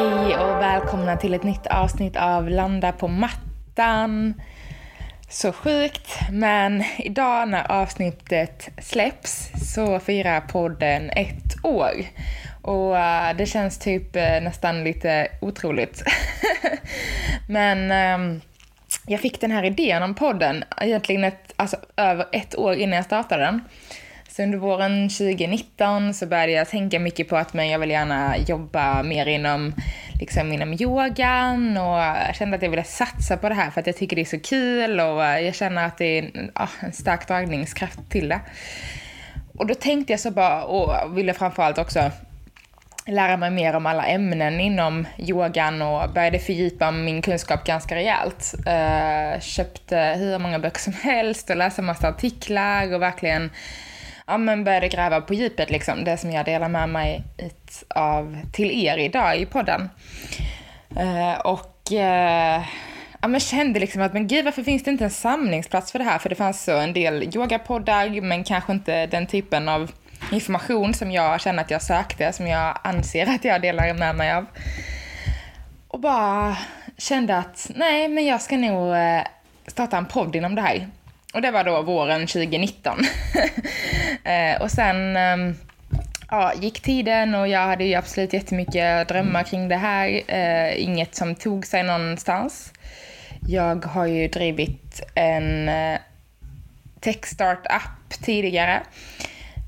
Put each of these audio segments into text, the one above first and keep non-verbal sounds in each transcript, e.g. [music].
Hej och välkomna till ett nytt avsnitt av Landa på mattan. Så sjukt, men idag när avsnittet släpps så firar podden ett år. Och eh, det känns typ eh, nästan lite otroligt. [laughs] men ehm, jag fick den här idén om podden egentligen ett, alltså, över ett år innan jag startade den. Så under våren 2019 så började jag tänka mycket på att men jag vill gärna jobba mer inom, liksom inom yogan och jag kände att jag ville satsa på det här för att jag tycker det är så kul och jag känner att det är ja, en stark dragningskraft till det. Och då tänkte jag så bara, och ville framförallt också lära mig mer om alla ämnen inom yogan och började fördjupa min kunskap ganska rejält. Uh, köpte hur många böcker som helst och läste massa artiklar och verkligen ja, men började gräva på djupet, liksom, det som jag delar med mig av till er idag i podden. Eh, och eh, ja, men kände liksom att men gud, varför finns det inte en samlingsplats för det här? För det fanns så en del yogapoddar, men kanske inte den typen av information som jag känner att jag sökte, som jag anser att jag delar med mig av. Och bara kände att nej, men jag ska nog eh, starta en podd inom det här. Och det var då våren 2019. [laughs] eh, och sen eh, ja, gick tiden och jag hade ju absolut jättemycket drömmar kring det här. Eh, inget som tog sig någonstans. Jag har ju drivit en eh, techstart-app tidigare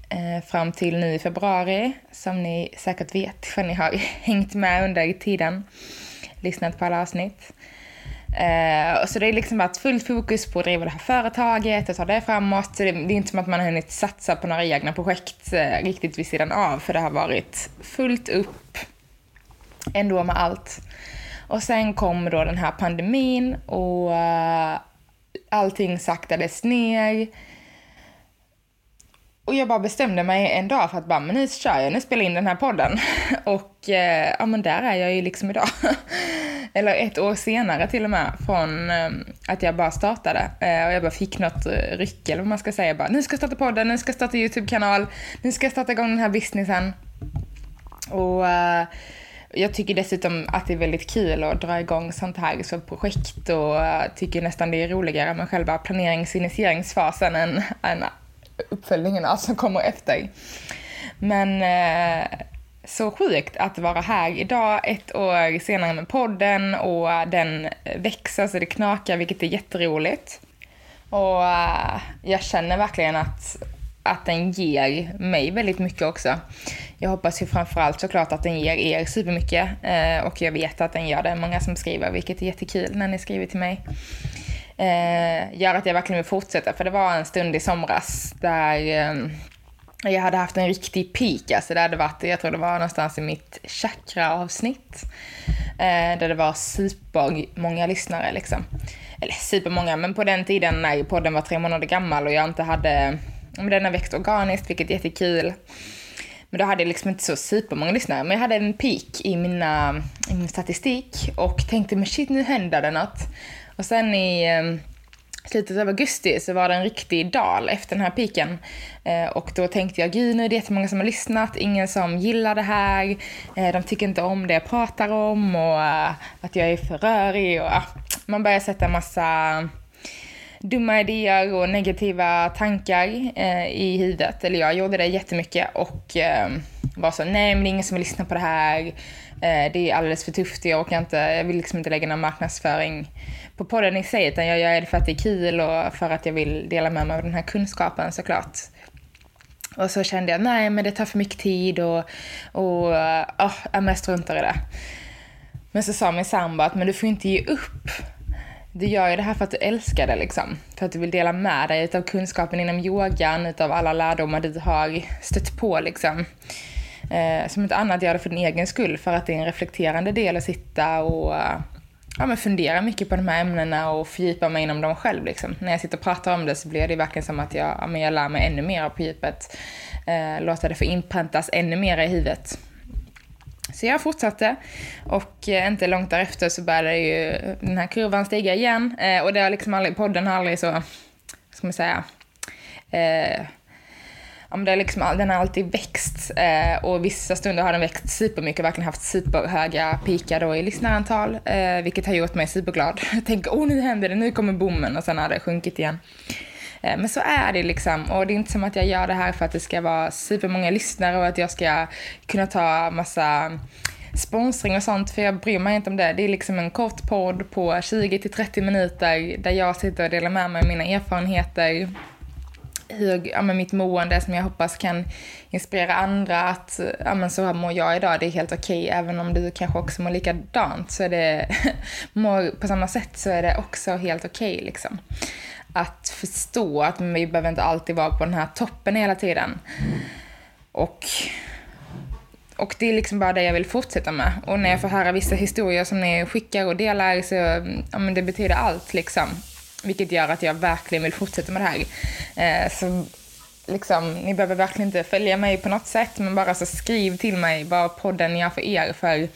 eh, fram till nu i februari, som ni säkert vet för ni har [laughs] hängt med under tiden, lyssnat på alla avsnitt. Eh, så det är liksom varit fullt fokus på att driva det här företaget och ta det framåt. det, det är inte som att man har hunnit satsa på några egna projekt eh, riktigt vid sidan av, för det har varit fullt upp ändå med allt. Och sen kom då den här pandemin och uh, allting saktades ner. Och jag bara bestämde mig en dag för att bara, men nu kör jag, nu spelar jag in den här podden. [laughs] Och eh, ja men där är jag ju liksom idag. [laughs] Eller ett år senare till och med från eh, att jag bara startade. Eh, och jag bara fick något ryck eller vad man ska säga. Bara, nu ska jag starta podden, nu ska jag starta YouTube-kanal, nu ska jag starta igång den här businessen. Och eh, jag tycker dessutom att det är väldigt kul att dra igång sånt här som projekt och eh, tycker nästan det är roligare med själva planerings och initieringsfasen än, än uppföljningarna alltså, som kommer efter. Men eh, så sjukt att vara här idag, ett år senare med podden och den växer så det knakar, vilket är jätteroligt. Och eh, jag känner verkligen att, att den ger mig väldigt mycket också. Jag hoppas ju framförallt såklart att den ger er supermycket eh, och jag vet att den gör det. Många som skriver, vilket är jättekul när ni skriver till mig eh, gör att jag verkligen vill fortsätta. För det var en stund i somras där eh, jag hade haft en riktig peak. Alltså det hade varit, jag tror det var någonstans i mitt chakra-avsnitt. Eh, där det var supermånga lyssnare liksom. Eller supermånga, men på den tiden när podden var tre månader gammal och jag inte hade, men den har växt organiskt, vilket är jättekul. Men då hade jag liksom inte så supermånga lyssnare. Men jag hade en peak i, mina, i min statistik och tänkte men shit nu händer det något. Och sen i ehm, slutet av augusti så var det en riktig dal efter den här piken. Eh, och då tänkte jag, gud nu är det jättemånga som har lyssnat, ingen som gillar det här, eh, de tycker inte om det jag pratar om och uh, att jag är för rörig och uh, man börjar sätta massa dumma idéer och negativa tankar eh, i huvudet. Eller jag gjorde det jättemycket och ehm, var så, nej men det är ingen som vill lyssna på det här. Eh, det är alldeles för tufft, jag orkar inte, jag vill liksom inte lägga någon marknadsföring på podden i sig, utan jag gör det för att det är kul och för att jag vill dela med mig av den här kunskapen såklart. Och så kände jag, nej men det tar för mycket tid och, och oh, jag struntar i det. Men så sa min sambo att, men du får inte ge upp. du gör ju det här för att du älskar det liksom. För att du vill dela med dig av kunskapen inom yogan, utav alla lärdomar du har stött på liksom. Eh, som inte annat gör det för din egen skull, för att det är en reflekterande del att sitta och ja, men fundera mycket på de här ämnena och fördjupa mig inom dem själv. Liksom. När jag sitter och pratar om det så blir det verkligen som att jag, ja, men jag lär mig ännu mer på djupet. Eh, låta det få inpräntas ännu mer i huvudet. Så jag fortsatte och eh, inte långt därefter så började ju den här kurvan stiga igen. Eh, och det har liksom aldrig, podden har aldrig så, vad ska man säga, eh, det är liksom, den har alltid växt eh, och vissa stunder har den växt supermycket, verkligen haft superhöga pikar då i lyssnarantal, eh, vilket har gjort mig superglad. [laughs] Jag tänker, åh nu händer det, nu kommer bommen och sen har det sjunkit igen. Eh, men så är det liksom och det är inte som att jag gör det här för att det ska vara supermånga lyssnare och att jag ska kunna ta massa sponsring och sånt, för jag bryr mig inte om det. Det är liksom en kort podd på 20 till 30 minuter där jag sitter och delar med mig av mina erfarenheter, hur, ja, men mitt mående som jag hoppas kan inspirera andra att ja, men så här mår jag idag, det är helt okej. Okay. Även om du kanske också mår likadant så är det, [laughs] mår på samma sätt så är det också helt okej okay, liksom. Att förstå att vi behöver inte alltid vara på den här toppen hela tiden. Och och det är liksom bara det jag vill fortsätta med. Och när jag får höra vissa historier som ni skickar och delar så, ja men det betyder allt liksom. Vilket gör att jag verkligen vill fortsätta med det här. Eh, så liksom, ni behöver verkligen inte följa mig på något sätt, men bara så skriv till mig vad podden gör för er, för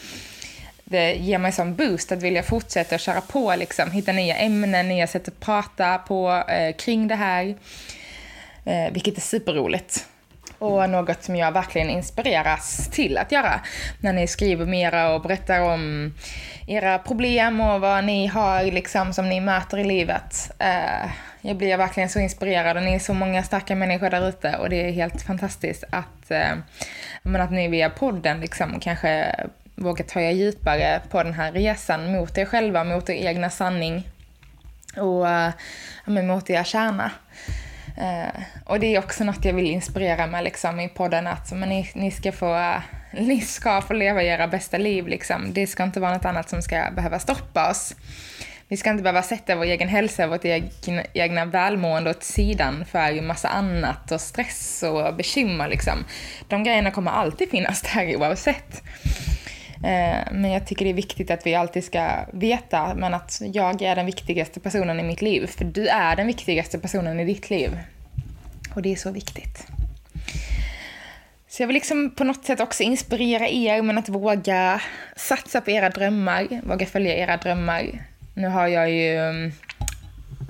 det ger mig sån boost att vilja fortsätta köra på, liksom, hitta nya ämnen, nya sätt att prata på eh, kring det här, eh, vilket är superroligt och något som jag verkligen inspireras till att göra. När ni skriver mera och berättar om era problem och vad ni har liksom som ni möter i livet. Eh, jag blir verkligen så inspirerad och ni är så många starka människor där ute och det är helt fantastiskt att, eh, men att ni via podden liksom kanske vågar ta er djupare på den här resan mot er själva, mot er egna sanning och uh, mot er kärna. Uh, och det är också något jag vill inspirera med liksom, i podden, att men ni, ni, ska få, [laughs] ni ska få leva era bästa liv. Liksom. Det ska inte vara något annat som ska behöva stoppa oss. Vi ska inte behöva sätta vår egen hälsa, vårt egna, egna välmående åt sidan för massa annat och stress och bekymmer. Liksom. De grejerna kommer alltid finnas [laughs] där oavsett. Eh, men jag tycker det är viktigt att vi alltid ska veta men att jag är den viktigaste personen i mitt liv. För du är den viktigaste personen i ditt liv. Och det är så viktigt. Så jag vill liksom på något sätt också inspirera er men att våga satsa på era drömmar, våga följa era drömmar. Nu har jag ju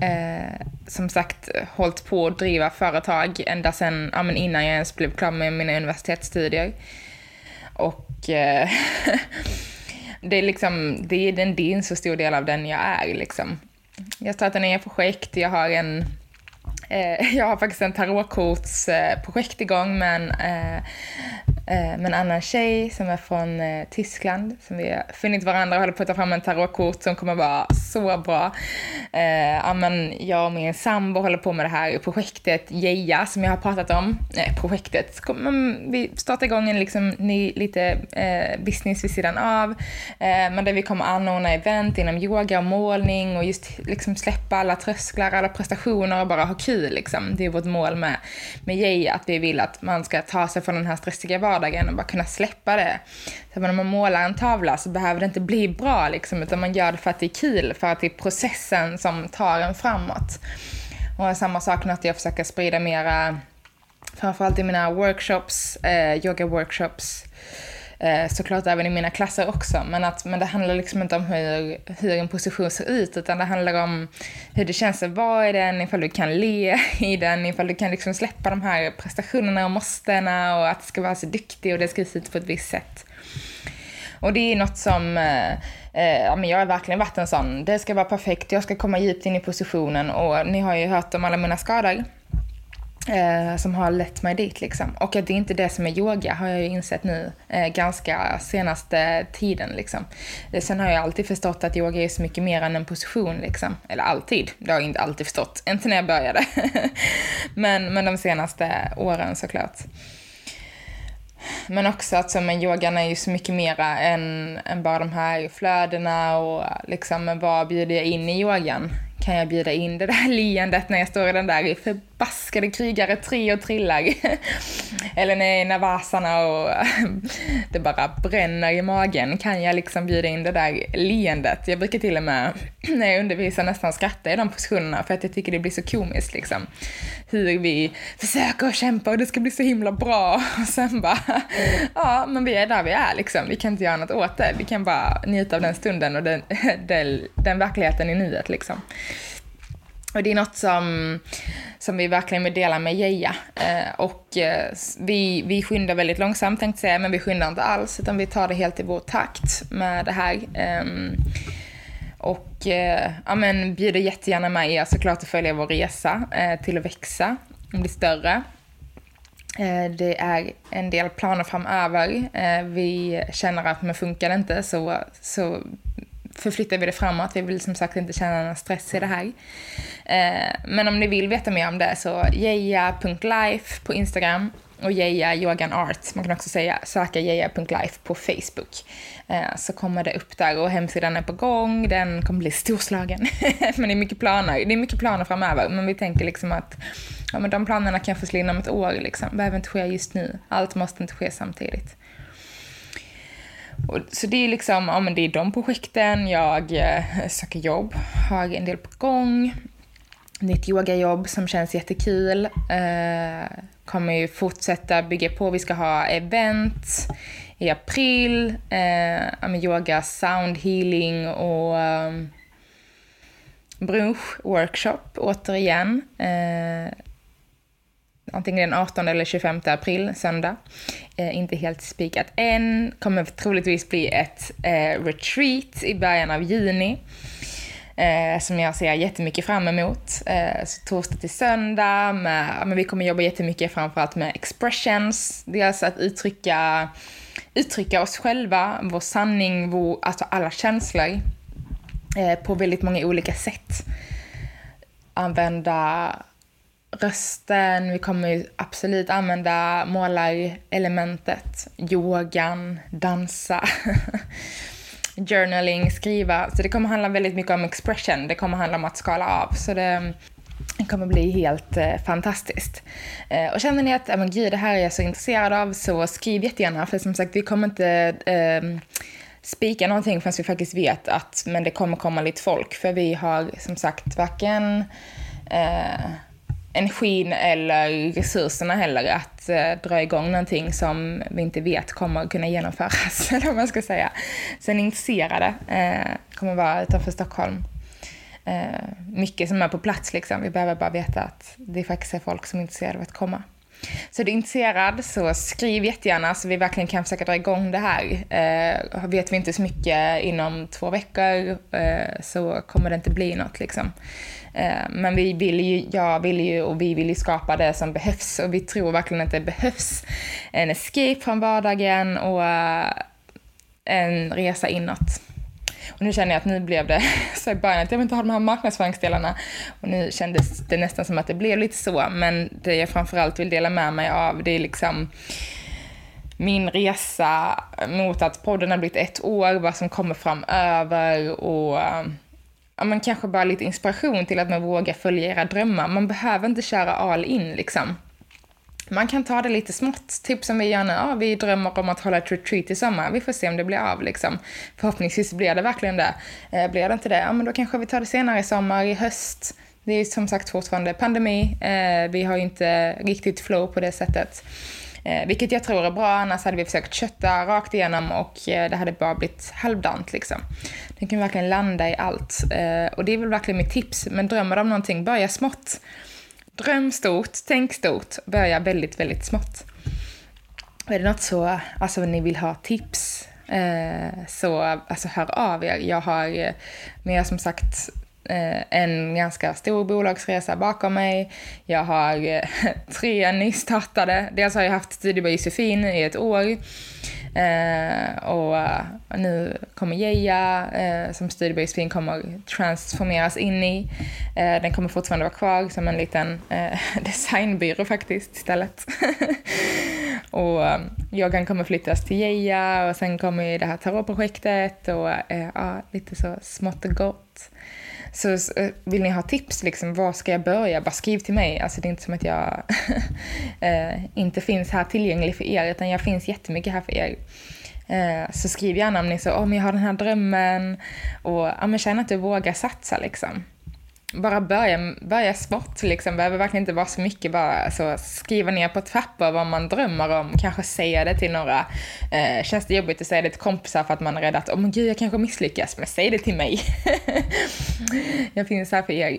eh, som sagt hållit på att driva företag ända sedan, ja, men innan jag ens blev klar med mina universitetsstudier. Och eh, [laughs] det är liksom, det är, en, det är en så stor del av den jag är liksom. Jag startar nya projekt, jag har en Eh, [laughs] jag har faktiskt en tarotkortsprojekt igång med en, eh, Eh, med en annan tjej som är från eh, Tyskland. Som vi har funnit varandra och håller på att ta fram en tarotkort som kommer vara så bra. Eh, ja, men jag och min sambo håller på med det här projektet Geja som jag har pratat om. Eh, projektet. Vi startar igång en liksom ny, lite business vid sidan av. Men där vi kommer anordna event inom yoga och målning och just liksom släppa alla trösklar, alla prestationer och bara ha kul liksom. Det är vårt mål med, med Jay, att vi vill att man ska ta sig från den här stressiga vardagen och bara kunna släppa det. Så när man målar en tavla så behöver det inte bli bra liksom, utan man gör det för att det är kul, för att det är processen som tar en framåt. Och samma sak när jag försöker sprida mera, framförallt i mina workshops, eh, yoga-workshops, Eh, såklart även i mina klasser också, men, att, men det handlar liksom inte om hur, hur en position ser ut, utan det handlar om hur det känns att vara i den, ifall du kan le i den, ifall du kan liksom släppa de här prestationerna och måstena och att det ska vara så duktig och det ska se ut på ett visst sätt. Och det är något som, eh, eh, ja men jag har verkligen varit en sån, det ska vara perfekt, jag ska komma djupt in i positionen och ni har ju hört om alla mina skador eh, som har lett mig dit liksom. Och att det inte är det som är yoga har jag ju insett nu eh, ganska senaste tiden liksom. Eh, sen har jag alltid förstått att yoga är så mycket mer än en position liksom. Eller alltid, det har jag inte alltid förstått. Inte när jag började. [laughs] men, men de senaste åren såklart. men också att så, men yogan är ju så mycket mera än, än bara de här flödena och liksom vad bjuder jag in i yogan? kan jag bjuda in det där [laughs] leendet när jag står i den där förbaskade krigare tre och trillar. [laughs] Eller när jag är i och [laughs] det bara bränner i magen. Kan jag liksom bjuda in det där leendet? Jag brukar till och med [clears throat] när jag undervisar nästan skratta i de positionerna för att jag tycker det blir så komiskt liksom. Hur vi försöker kämpa och det ska bli så himla bra [laughs] och sen bara, ja men vi är där vi är liksom. Vi kan inte göra något åt det. Vi kan bara njuta av den stunden och den, den, den verkligheten i nuet liksom. Och det är något som, som vi verkligen vill dela med Geja. Eh, och eh, vi, vi skyndar väldigt långsamt tänkte jag säga, men vi skyndar inte alls, utan vi tar det helt i vår takt med det här. Ehm, och eh, ja, men bjuder jättegärna med er såklart att följa vår resa till att växa, och bli större. Det är en del planer framöver. Vi känner att men funkar det inte så, så förflyttar vi det framåt. Vi vill som sagt inte känna någon stress i det här. Eh, men om ni vill veta mer om det så jeja.life på Instagram och Jeja Yogan Art. Man kan också säga söka jeja.life på Facebook. Eh, så kommer det upp där och hemsidan är på gång. Den kommer bli storslagen. [laughs] men det är mycket planer. Det är mycket planer framöver. Men vi tänker liksom att ja, men de planerna kan få slå ett år. Liksom. Behöver inte ske just nu. Allt måste inte ske samtidigt. Och, så det är liksom, ja men det är de projekten. Jag eh, söker jobb, har en del på gång. Nytt yogajobb som känns jättekul. Eh, kommer ju fortsätta bygga på. Vi ska ha event i april. Eh, yoga, sound healing och eh, brunch workshop återigen. Eh, antingen den 18 eller 25 april, söndag. Eh, inte helt spikat än. Kommer troligtvis bli ett eh, retreat i början av juni. Eh, som jag ser jättemycket fram emot. Eh, så torsdag till söndag. Med, men vi kommer jobba jättemycket framförallt med expressions. Dels alltså att uttrycka, uttrycka oss själva, vår sanning, vår, alltså alla känslor. Eh, på väldigt många olika sätt. Använda rösten, vi kommer ju absolut använda målarelementet, yogan, dansa, [laughs] journaling, skriva. Så det kommer handla väldigt mycket om expression, det kommer handla om att skala av. Så det, det kommer bli helt eh, fantastiskt. Eh, och känner ni att, men gud, det här är jag så intresserad av, så skriv jättegärna, för som sagt, vi kommer inte eh, spika någonting förrän vi faktiskt vet att men det kommer komma lite folk, för vi har som sagt varken eh, energin eller resurserna heller att eh, dra igång någonting som vi inte vet kommer kunna genomföras, [laughs] eller vad man ska säga. Så ni intresserade eh, kommer vara utanför Stockholm. Eh, mycket som är på plats liksom. Vi behöver bara veta att det faktiskt är folk som är intresserade av att komma. Så är du intresserad så skriv jättegärna så vi verkligen kan försöka dra igång det här. Eh, vet vi inte så mycket inom två veckor eh, så kommer det inte bli något liksom. Eh, men vi vill ju, jag vill ju och vi vill ju skapa det som behövs och vi tror verkligen att det behövs en escape från vardagen och eh, en resa inåt. Och nu känner jag att nu blev det [laughs] så i början att jag vill inte ha de här marknadsföringsdelarna. Och nu kändes det nästan som att det blev lite så. Men det jag framförallt vill dela med mig av det är liksom min resa mot att podden har blivit ett år, vad som kommer framöver och ja, men kanske bara lite inspiration till att man vågar följa era drömmar. Man behöver inte köra all in liksom. Man kan ta det lite smått, typ som vi gör nu. Ja, vi drömmer om att hålla ett retreat i sommar. Vi får se om det blir av liksom. Förhoppningsvis blir det verkligen det. Eh, blir det inte det, ja men då kanske vi tar det senare i sommar, i höst. Det är som sagt fortfarande pandemi. Eh, vi har inte riktigt flow på det sättet. Eh, vilket jag tror är bra, annars hade vi försökt kötta rakt igenom och eh, det hade bara blivit halvdant liksom. Den kan verkligen landa i allt. Eh, och det är väl verkligen mitt tips. Men drömmer du om någonting, börja smått. Dröm stort, tänk stort, börja väldigt, väldigt smått. Är det något så, alltså ni vill ha tips, eh, så alltså hör av er. Jag har, eh, men jag som sagt Eh, en ganska stor bolagsresa bakom mig. Jag har eh, [laughs] tre nystartade. Dels har jag haft Studio by Josefin i ett år. Eh, och eh, nu kommer Geja, eh, som Studio by kommer transformeras in i. Eh, den kommer fortfarande vara kvar som en liten [laughs] designbyrå faktiskt istället. [laughs] Och yogan kommer flyttas till Geja och sen kommer ju det här tarotprojektet och ja, lite så smått och gott. Så eh, vill ni ha tips, liksom, var ska jag börja? Bara skriv till mig. Alltså det är inte som att jag [laughs] eh, inte finns här tillgänglig för er, utan jag finns jättemycket här för er. Eh, så skriv gärna om ni så, om oh, jag har den här drömmen och ja, men känner att du vågar satsa liksom bara börja, börja smått liksom. Behöver verkligen inte vara så mycket. Bara så skriva ner på ett papper vad man drömmer om. Kanske säga det till några. Eh, känns det jobbigt att säga det till kompisar för att man är rädd att, åh oh, men gud jag kanske misslyckas. Men säg det till mig. [laughs] jag finns här för er.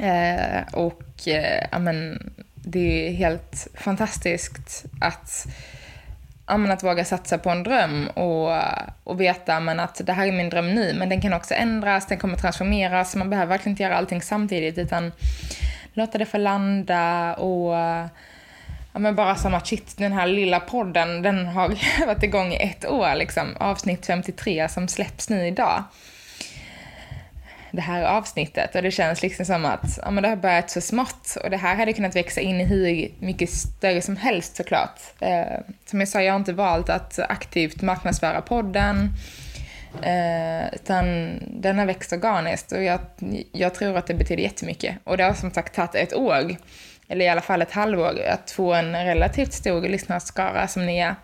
Eh, och eh, ja men det är helt fantastiskt att men att våga satsa på en dröm och, och veta men att det här är min dröm nu, men den kan också ändras, den kommer transformeras, man behöver verkligen inte göra allting samtidigt utan låta det få landa och ja, men bara som att shit, den här lilla podden, den har [laughs] varit igång i ett år liksom, avsnitt 53 som släpps nu idag det här avsnittet och det känns liksom som att ja, men det har börjat så smått och det här hade kunnat växa in i hur mycket större som helst såklart. Eh, som jag sa, jag har inte valt att aktivt marknadsföra podden eh, utan den har växt organiskt och jag, jag tror att det betyder jättemycket. Och det har som sagt tagit ett år, eller i alla fall ett halvår, att få en relativt stor lyssnarskara som ni är.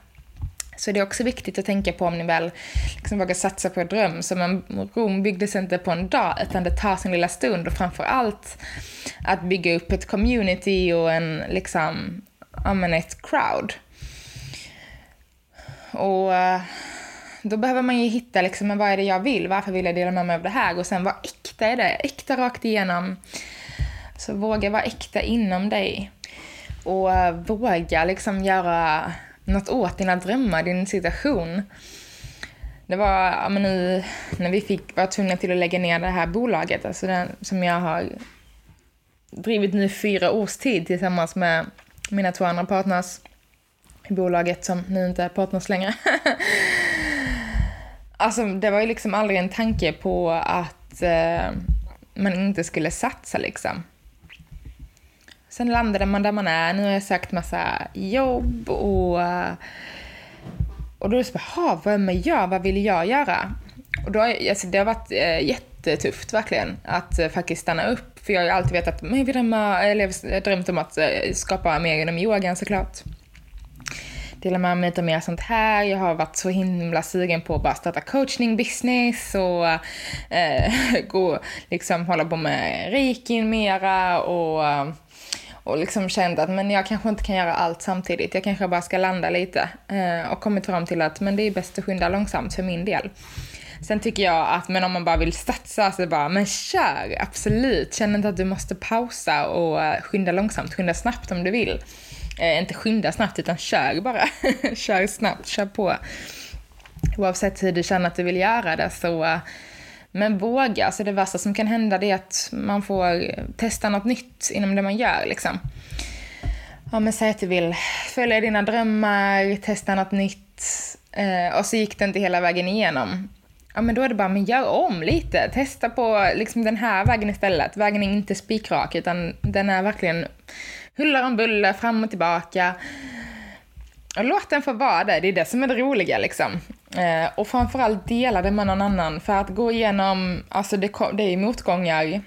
Så det är också viktigt att tänka på om ni väl liksom vågar satsa på en dröm. Så en Rom byggdes inte på en dag, utan det tar sin lilla stund. Och framför allt att bygga upp ett community och en, liksom, ja men ett crowd. Och eh, då behöver man ju hitta liksom, men vad är det jag vill? Varför vill jag dela med mig av det här? Och sen vad äkta är det? Äkta rakt igenom. Så våga vara äkta inom dig. Och eh, våga liksom göra något åt dina drömmar, din situation. Det var ja, men nu när vi fick, var tvungna till att lägga ner det här bolaget, alltså den, som jag har drivit nu fyra års tid tillsammans med mina två andra partners i bolaget som nu inte är partners längre. [laughs] alltså det var ju liksom aldrig en tanke på att eh, man inte skulle satsa liksom. Sen landade man där man är. Nu har jag sökt massa jobb och, och då är det så bara, vem är jag? Vad vill jag göra? Och då, alltså, det har varit eh, jättetufft verkligen att eh, faktiskt stanna upp. För jag har ju alltid vetat, men jag vill drömma, eller drömt om att eh, skapa mer inom yogan såklart. Dela med mig lite mer sånt här. Jag har varit så himla sugen på att bara starta coaching business och eh, [laughs] gå, liksom hålla på med reikin mera och och liksom kände att men jag kanske inte kan göra allt samtidigt. Jag kanske bara ska landa lite eh, och kommit fram till att men det är bäst att skynda långsamt för min del. Sen tycker jag att men om man bara vill satsa så bara, men kör, absolut. Känn inte att du måste pausa och eh, skynda långsamt, skynda snabbt om du vill. Eh, inte skynda snabbt utan kör bara. [laughs] kör snabbt, kör på. Oavsett hur du känner att du vill göra det så eh, men våga, alltså det värsta som kan hända det är att man får testa något nytt inom det man gör liksom. Ja men säg att du vill följa dina drömmar, testa något nytt eh, och så gick det inte hela vägen igenom. Ja men då är det bara, men gör om lite. Testa på liksom den här vägen istället. Vägen är inte spikrak utan den är verkligen huller om buller, fram och tillbaka. Och låt den få vara det, det är det som är det roliga liksom. Eh, och framförallt dela det med någon annan. För att gå igenom, alltså det, det är motgångar.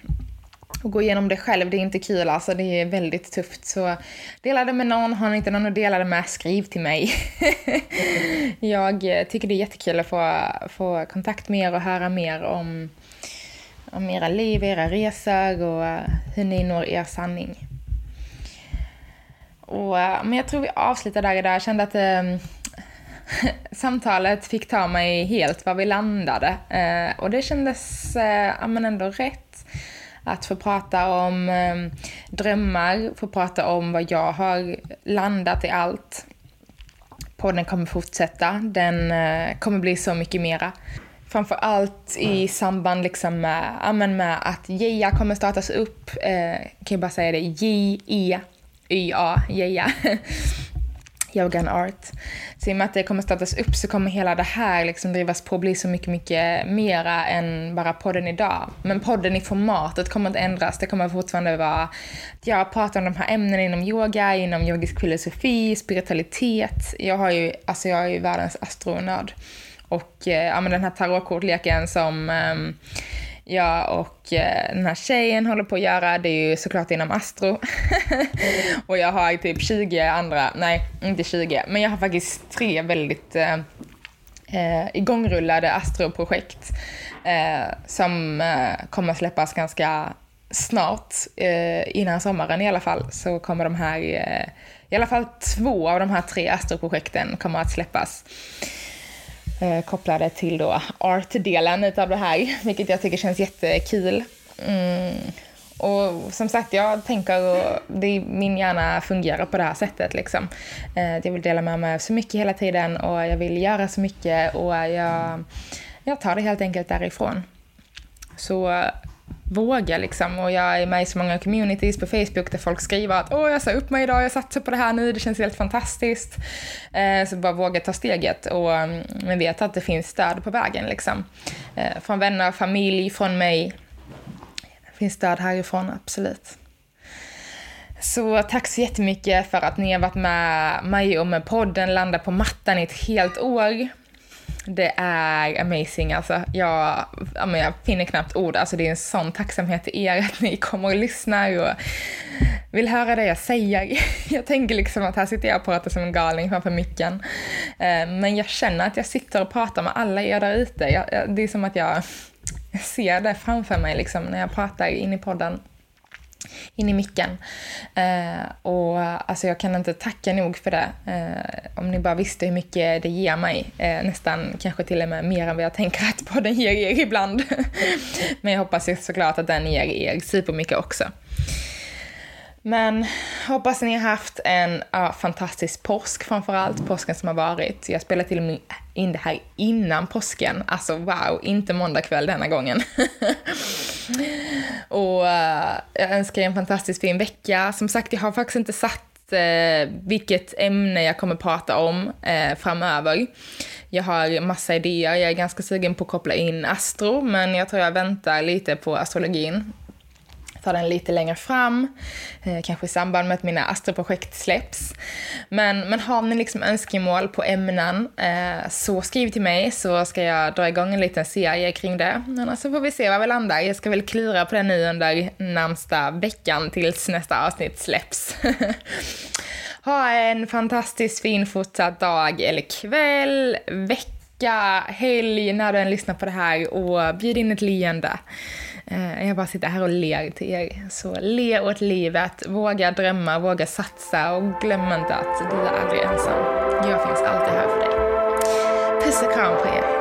Och gå igenom det själv, det är inte kul alltså, det är väldigt tufft. Så dela det med någon, har ni inte någon att dela det med, skriv till mig. [laughs] jag eh, tycker det är jättekul att få, få kontakt med er och höra mer om, om era liv, era resor och eh, hur ni når er sanning. Och, eh, men jag tror vi avslutar där idag. Jag kände att eh, [laughs] samtalet fick ta mig helt var vi landade. Eh, och det kändes eh, ja, men ändå rätt att få prata om eh, drömmar, få prata om vad jag har landat i allt. Podden kommer fortsätta. Den eh, kommer bli så mycket mera. Framför allt i samband liksom med, ja, med att JEA kommer startas upp. Eh, kan jag bara säga det, YA, Jeja. Geja. [laughs] Yoga and Art. Så i och med att det kommer startas upp så kommer hela det här liksom drivas på och bli så mycket, mycket mera än bara podden idag. Men podden i formatet kommer inte ändras. Det kommer fortfarande vara att jag pratar om de här ämnena inom yoga, inom yogisk filosofi, spiritualitet. Jag har ju, alltså jag är ju världens astronörd. Och eh, ja, men den här tarotkortleken som um, jag och eh, den här tjejen håller på att göra, det är ju såklart inom astro. [laughs] och jag har typ 20 andra, nej inte 20, men jag har faktiskt tre väldigt eh, eh, igångrullade astroprojekt eh, som eh, kommer att släppas ganska snart, eh, innan sommaren i alla fall, så kommer de här, eh, i alla fall två av de här tre astroprojekten kommer att släppas eh, kopplade till då art-delen utav det här, [laughs] vilket jag tycker känns jättekul. Mm. Och som sagt, jag tänker och det, min hjärna fungerar på det här sättet. Liksom. Eh, jag vill dela med mig av så mycket hela tiden och jag vill göra så mycket och jag, jag tar det helt enkelt därifrån. Så våga liksom. Och jag är med i så många communities på Facebook där folk skriver att åh, jag sa upp mig idag, jag satsar på det här nu, det känns helt fantastiskt. Eh, så bara våga ta steget och mm, men vet att det finns stöd på vägen liksom. Eh, från vänner, familj, från mig. Det finns stöd härifrån, absolut. Så tack så jättemycket för att ni har varit med mig och med podden Landa på mattan i ett helt år. Det är amazing alltså. Jag, jag finner knappt ord. Alltså det är en sån tacksamhet till er att ni kommer och lyssnar och vill höra det jag säger. [laughs] Jag tänker liksom att här sitter jag och pratar som en galning framför micken. Eh, men jag känner att jag sitter och pratar med alla er där ute. Det är som att jag ser det framför mig liksom när jag pratar in i podden in i micken. Eh, och alltså jag kan inte tacka nog för det. Eh, om ni bara visste hur mycket det ger mig. Eh, nästan kanske till och med mer än vad jag tänker att podden ger er ibland. [laughs] Men jag hoppas ju såklart att den ger er supermycket också. Men hoppas ni har haft en ja, fantastisk påsk framförallt, påsken som har varit. Jag spelade till och med in det här innan påsken. Alltså wow, inte måndag kväll denna gången. [laughs] och eh, jag önskar er en fantastiskt fin vecka. Som sagt, jag har faktiskt inte satt eh, vilket ämne jag kommer prata om eh, framöver. Jag har massa idéer, jag är ganska sugen på att koppla in astro, men jag tror jag väntar lite på astrologin ta den lite längre fram, eh, kanske i samband med att mina astroprojekt släpps. Men, men har ni liksom önskemål på ämnen eh, så skriv till mig så ska jag dra igång en liten serie kring det. Annars alltså, så får vi se var vi landar. Jag ska väl klura på det nu under närmsta veckan tills nästa avsnitt släpps. [laughs] ha en fantastiskt fin fortsatt dag eller kväll, vecka, helg när du än lyssnar på det här och bjud in ett leende. Eh, jag bara sitter här och ler till er. Så le åt livet, våga drömma, våga satsa och glöm inte att du är aldrig ensam. Jag finns alltid här för dig. Puss och kram på er.